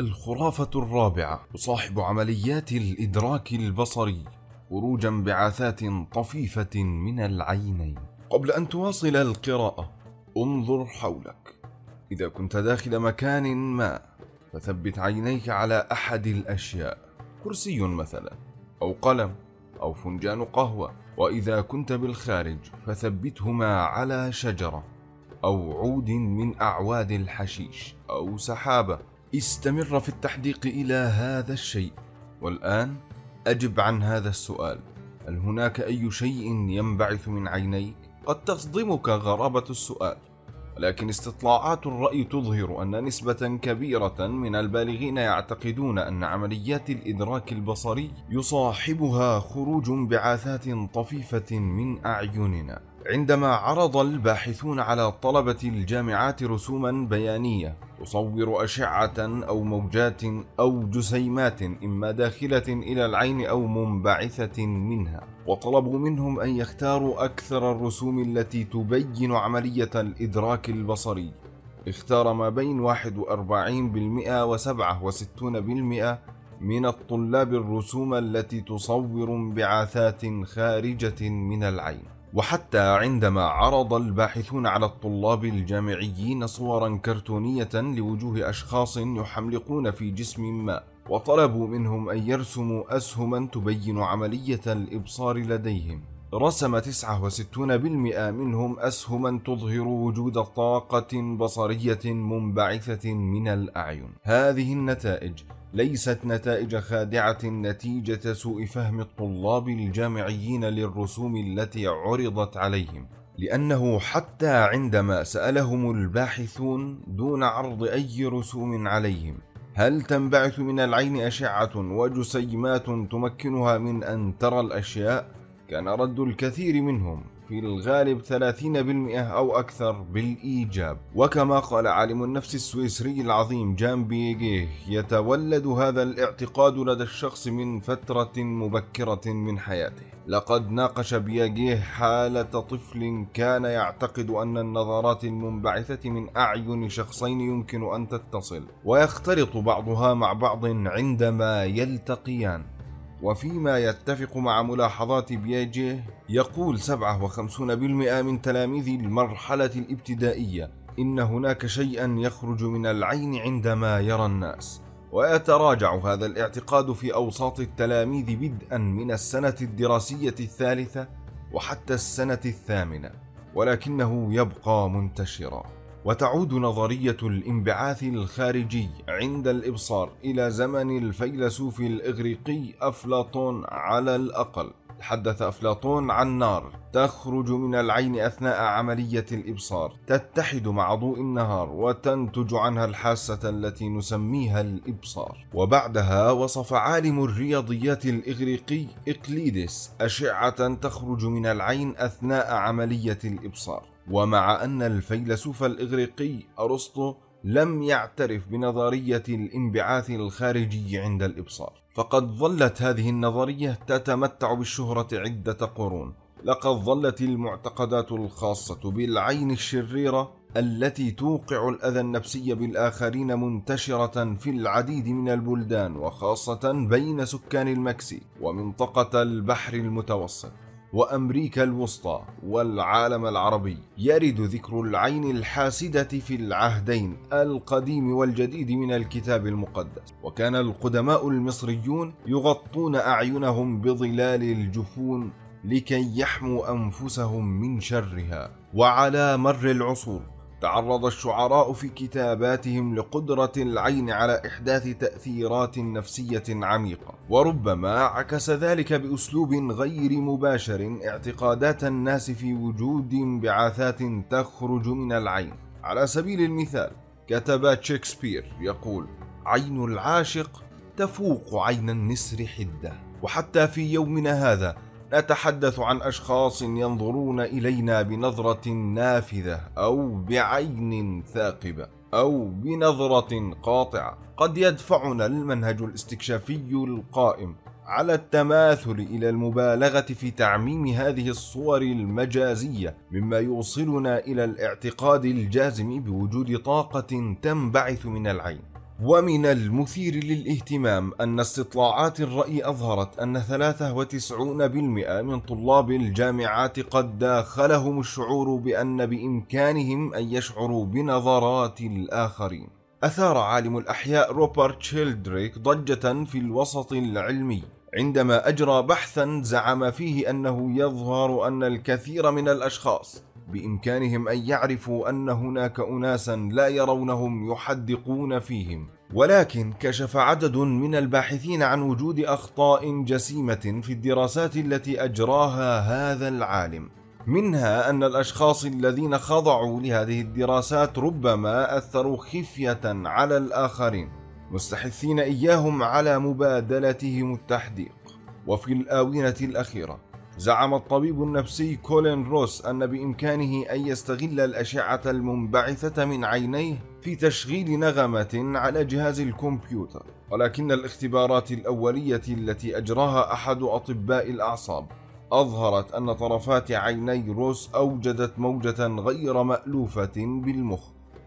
الخرافة الرابعة. تصاحب عمليات الإدراك البصري خروج انبعاثات طفيفة من العينين. قبل أن تواصل القراءة انظر حولك. إذا كنت داخل مكان ما فثبت عينيك على أحد الأشياء. كرسي مثلا أو قلم أو فنجان قهوة. وإذا كنت بالخارج فثبتهما على شجرة أو عود من أعواد الحشيش أو سحابة. استمر في التحديق إلى هذا الشيء. والآن أجب عن هذا السؤال. هل هناك أي شيء ينبعث من عينيك؟ قد تصدمك غرابة السؤال ولكن استطلاعات الرأي تظهر أن نسبة كبيرة من البالغين يعتقدون أن عمليات الإدراك البصري يصاحبها خروج انبعاثات طفيفة من أعيننا. عندما عرض الباحثون على طلبة الجامعات رسوما بيانية تصور أشعة أو موجات أو جسيمات إما داخلة إلى العين أو منبعثة منها وطلبوا منهم أن يختاروا أكثر الرسوم التي تبين عملية الإدراك البصري. اختار ما بين 41% و 67% من الطلاب الرسوم التي تصور انبعاثات خارجة من العين. وحتى عندما عرض الباحثون على الطلاب الجامعيين صورا كرتونية لوجوه أشخاص يحملقون في جسم ما وطلبوا منهم أن يرسموا أسهما تبين عملية الإبصار لديهم. رسم 69% منهم أسهما تظهر وجود طاقة بصرية منبعثة من الأعين. هذه النتائج ليست نتائج خادعة نتيجة سوء فهم الطلاب الجامعيين للرسوم التي عرضت عليهم لأنه حتى عندما سألهم الباحثون دون عرض أي رسوم عليهم هل تنبعث من العين أشعة وجسيمات تمكنها من أن ترى الأشياء؟ كان رد الكثير منهم في الغالب 30% أو أكثر بالإيجاب. وكما قال عالم النفس السويسري العظيم جان بيجيه يتولد هذا الاعتقاد لدى الشخص من فترة مبكرة من حياته. لقد ناقش بياجيه حالة طفل كان يعتقد أن النظرات المنبعثة من أعين شخصين يمكن أن تتصل ويختلط بعضها مع بعض عندما يلتقيان. وفيما يتفق مع ملاحظات بياجيه يقول 57% من تلاميذ المرحلة الابتدائية إن هناك شيئا يخرج من العين عندما يرى الناس. ويتراجع هذا الاعتقاد في أوساط التلاميذ بدءا من السنة الدراسية الثالثة وحتى السنة الثامنة ولكنه يبقى منتشرا. وتعود نظرية الانبعاث الخارجي عند الإبصار إلى زمن الفيلسوف الإغريقي أفلاطون على الأقل. تحدث أفلاطون عن نار تخرج من العين أثناء عملية الإبصار تتحد مع ضوء النهار وتنتج عنها الحاسة التي نسميها الإبصار. وبعدها وصف عالم الرياضيات الإغريقي إقليدس أشعة تخرج من العين أثناء عملية الإبصار. ومع أن الفيلسوف الإغريقي أرسطو لم يعترف بنظرية الانبعاث الخارجي عند الإبصار. فقد ظلت هذه النظرية تتمتع بالشهرة عدة قرون. لقد ظلت المعتقدات الخاصة بالعين الشريرة التي توقع الأذى النفسي بالآخرين منتشرة في العديد من البلدان وخاصة بين سكان المكسيك ومنطقة البحر المتوسط. وأمريكا الوسطى والعالم العربي يرد ذكر العين الحاسدة في العهدين القديم والجديد من الكتاب المقدس. وكان القدماء المصريون يغطون أعينهم بظلال الجفون لكي يحموا أنفسهم من شرها. وعلى مر العصور تعرض الشعراء في كتاباتهم لقدرة العين على إحداث تأثيرات نفسية عميقة، وربما عكس ذلك بأسلوب غير مباشر اعتقادات الناس في وجود انبعاثات تخرج من العين. على سبيل المثال، كتب شكسبير يقول: عين العاشق تفوق عين النسر حدة، وحتى في يومنا هذا نتحدث عن أشخاص ينظرون إلينا بنظرة نافذة أو بعين ثاقبة أو بنظرة قاطعة. قد يدفعنا المنهج الاستكشافي القائم على التماثل إلى المبالغة في تعميم هذه الصور المجازية مما يوصلنا إلى الاعتقاد الجازم بوجود طاقة تنبعث من العين. ومن المثير للاهتمام أن استطلاعات الرأي أظهرت أن 93% من طلاب الجامعات قد داخلهم الشعور بأن بإمكانهم أن يشعروا بنظرات الآخرين. أثار عالم الأحياء روبرت شيلدريك ضجة في الوسط العلمي عندما أجرى بحثا زعم فيه أنه يظهر أن الكثير من الأشخاص بإمكانهم أن يعرفوا أن هناك أناسا لا يرونهم يحدقون فيهم. ولكن كشف عدد من الباحثين عن وجود أخطاء جسيمة في الدراسات التي أجراها هذا العالم. منها أن الأشخاص الذين خضعوا لهذه الدراسات ربما أثروا خفية على الآخرين مستحثين إياهم على مبادلتهم التحديق. وفي الآونة الأخيرة زعم الطبيب النفسي كولين روس أن بإمكانه أن يستغل الأشعة المنبعثة من عينيه في تشغيل نغمة على جهاز الكمبيوتر ولكن الاختبارات الأولية التي أجراها أحد أطباء الأعصاب أظهرت أن طرفات عيني روس أوجدت موجة غير مألوفة بالمخ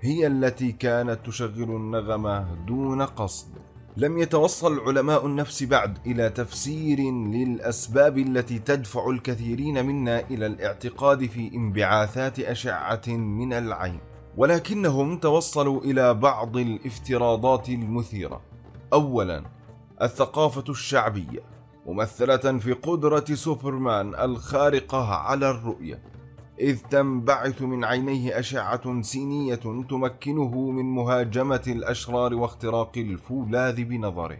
هي التي كانت تشغل النغمة دون قصد. لم يتوصل علماء النفس بعد إلى تفسير للأسباب التي تدفع الكثيرين منا إلى الاعتقاد في انبعاثات أشعة من العين. ولكنهم توصلوا إلى بعض الافتراضات المثيرة. اولا الثقافة الشعبية ممثلة في قدرة سوبرمان الخارقة على الرؤية. إذ تنبعث من عينيه أشعة سينية تمكنه من مهاجمة الأشرار واختراق الفولاذ بنظره.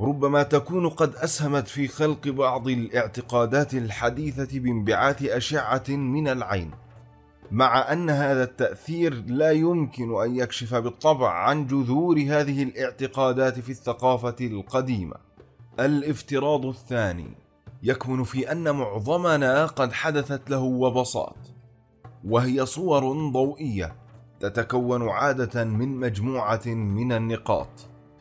ربما تكون قد أسهمت في خلق بعض الاعتقادات الحديثة بانبعاث أشعة من العين. مع أن هذا التأثير لا يمكن أن يكشف بالطبع عن جذور هذه الاعتقادات في الثقافة القديمة. الافتراض الثاني يكمن في أن معظمنا قد حدثت له وبصات وهي صور ضوئية تتكون عادة من مجموعة من النقاط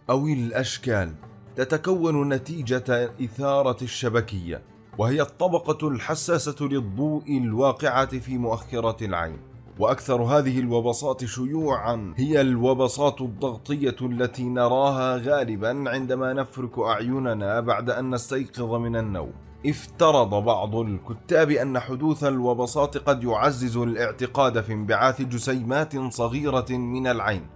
أو الأشكال تتكون نتيجة إثارة الشبكية وهي الطبقة الحساسة للضوء الواقعة في مؤخرة العين. وأكثر هذه الوبصات شيوعا هي الوبصات الضغطية التي نراها غالبا عندما نفرك أعيننا بعد أن نستيقظ من النوم. افترض بعض الكتاب أن حدوث الوبصات قد يعزز الاعتقاد في انبعاث جسيمات صغيرة من العين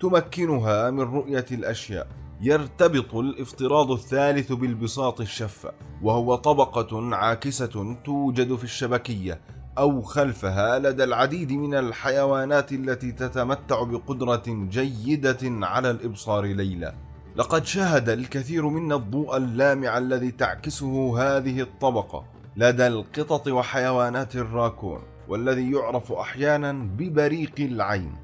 تمكنها من رؤية الأشياء. يرتبط الافتراض الثالث بالبساط الشفاف وهو طبقة عاكسة توجد في الشبكية أو خلفها لدى العديد من الحيوانات التي تتمتع بقدرة جيدة على الإبصار ليلا لقد شاهد الكثير منا الضوء اللامع الذي تعكسه هذه الطبقة. لدى القطط وحيوانات الراكون والذي يعرف أحيانا ببريق العين.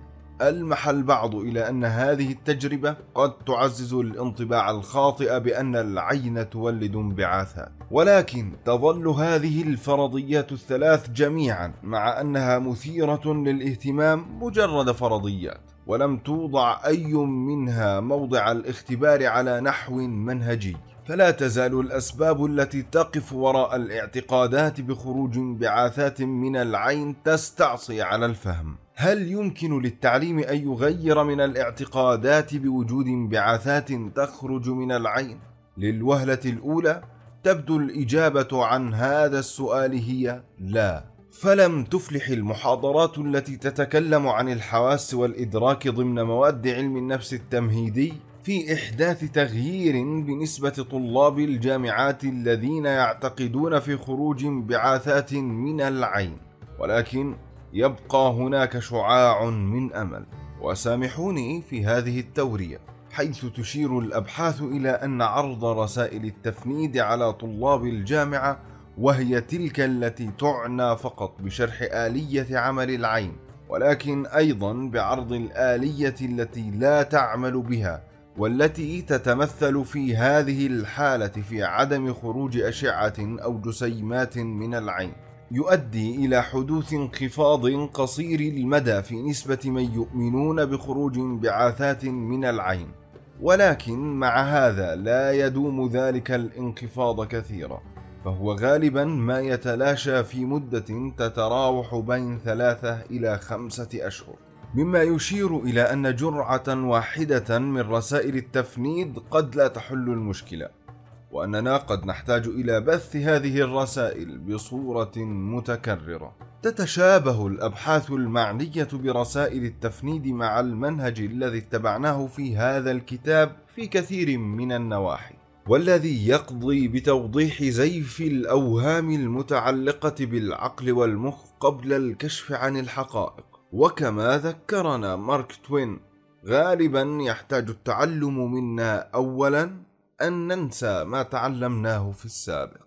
ألمح البعض إلى أن هذه التجربة قد تعزز الانطباع الخاطئ بأن العين تولد انبعاثات، ولكن تظل هذه الفرضيات الثلاث جميعا مع أنها مثيرة للاهتمام مجرد فرضيات، ولم توضع أي منها موضع الاختبار على نحو منهجي. فلا تزال الأسباب التي تقف وراء الاعتقادات بخروج انبعاثات من العين تستعصي على الفهم. هل يمكن للتعليم أن يغير من الاعتقادات بوجود انبعاثات تخرج من العين للوهلة الأولى تبدو الإجابة عن هذا السؤال هي لا فلم تفلح المحاضرات التي تتكلم عن الحواس والإدراك ضمن مواد علم النفس التمهيدي في إحداث تغيير بنسبة طلاب الجامعات الذين يعتقدون في خروج انبعاثات من العين. ولكن يبقى هناك شعاع من أمل. وسامحوني في هذه التورية حيث تشير الأبحاث إلى أن عرض رسائل التفنيد على طلاب الجامعة وهي تلك التي تعنى فقط بشرح آلية عمل العين ولكن أيضا بعرض الآلية التي لا تعمل بها والتي تتمثل في هذه الحالة في عدم خروج أشعة أو جسيمات من العين. يؤدي إلى حدوث انخفاض قصير المدى في نسبة من يؤمنون بخروج انبعاثات من العين. ولكن مع هذا لا يدوم ذلك الانخفاض كثيرا. فهو غالبا ما يتلاشى في مدة تتراوح بين ثلاثة إلى خمسة أشهر. مما يشير إلى أن جرعة واحدة من رسائل التفنيد قد لا تحل المشكلة وأننا قد نحتاج إلى بث هذه الرسائل بصورة متكررة. تتشابه الأبحاث المعنية برسائل التفنيد مع المنهج الذي اتبعناه في هذا الكتاب في كثير من النواحي. والذي يقضي بتوضيح زيف الأوهام المتعلقة بالعقل والمخ قبل الكشف عن الحقائق. وكما ذكرنا مارك توين غالبا يحتاج التعلم منا اولا أن ننسى ما تعلمناه في السابق.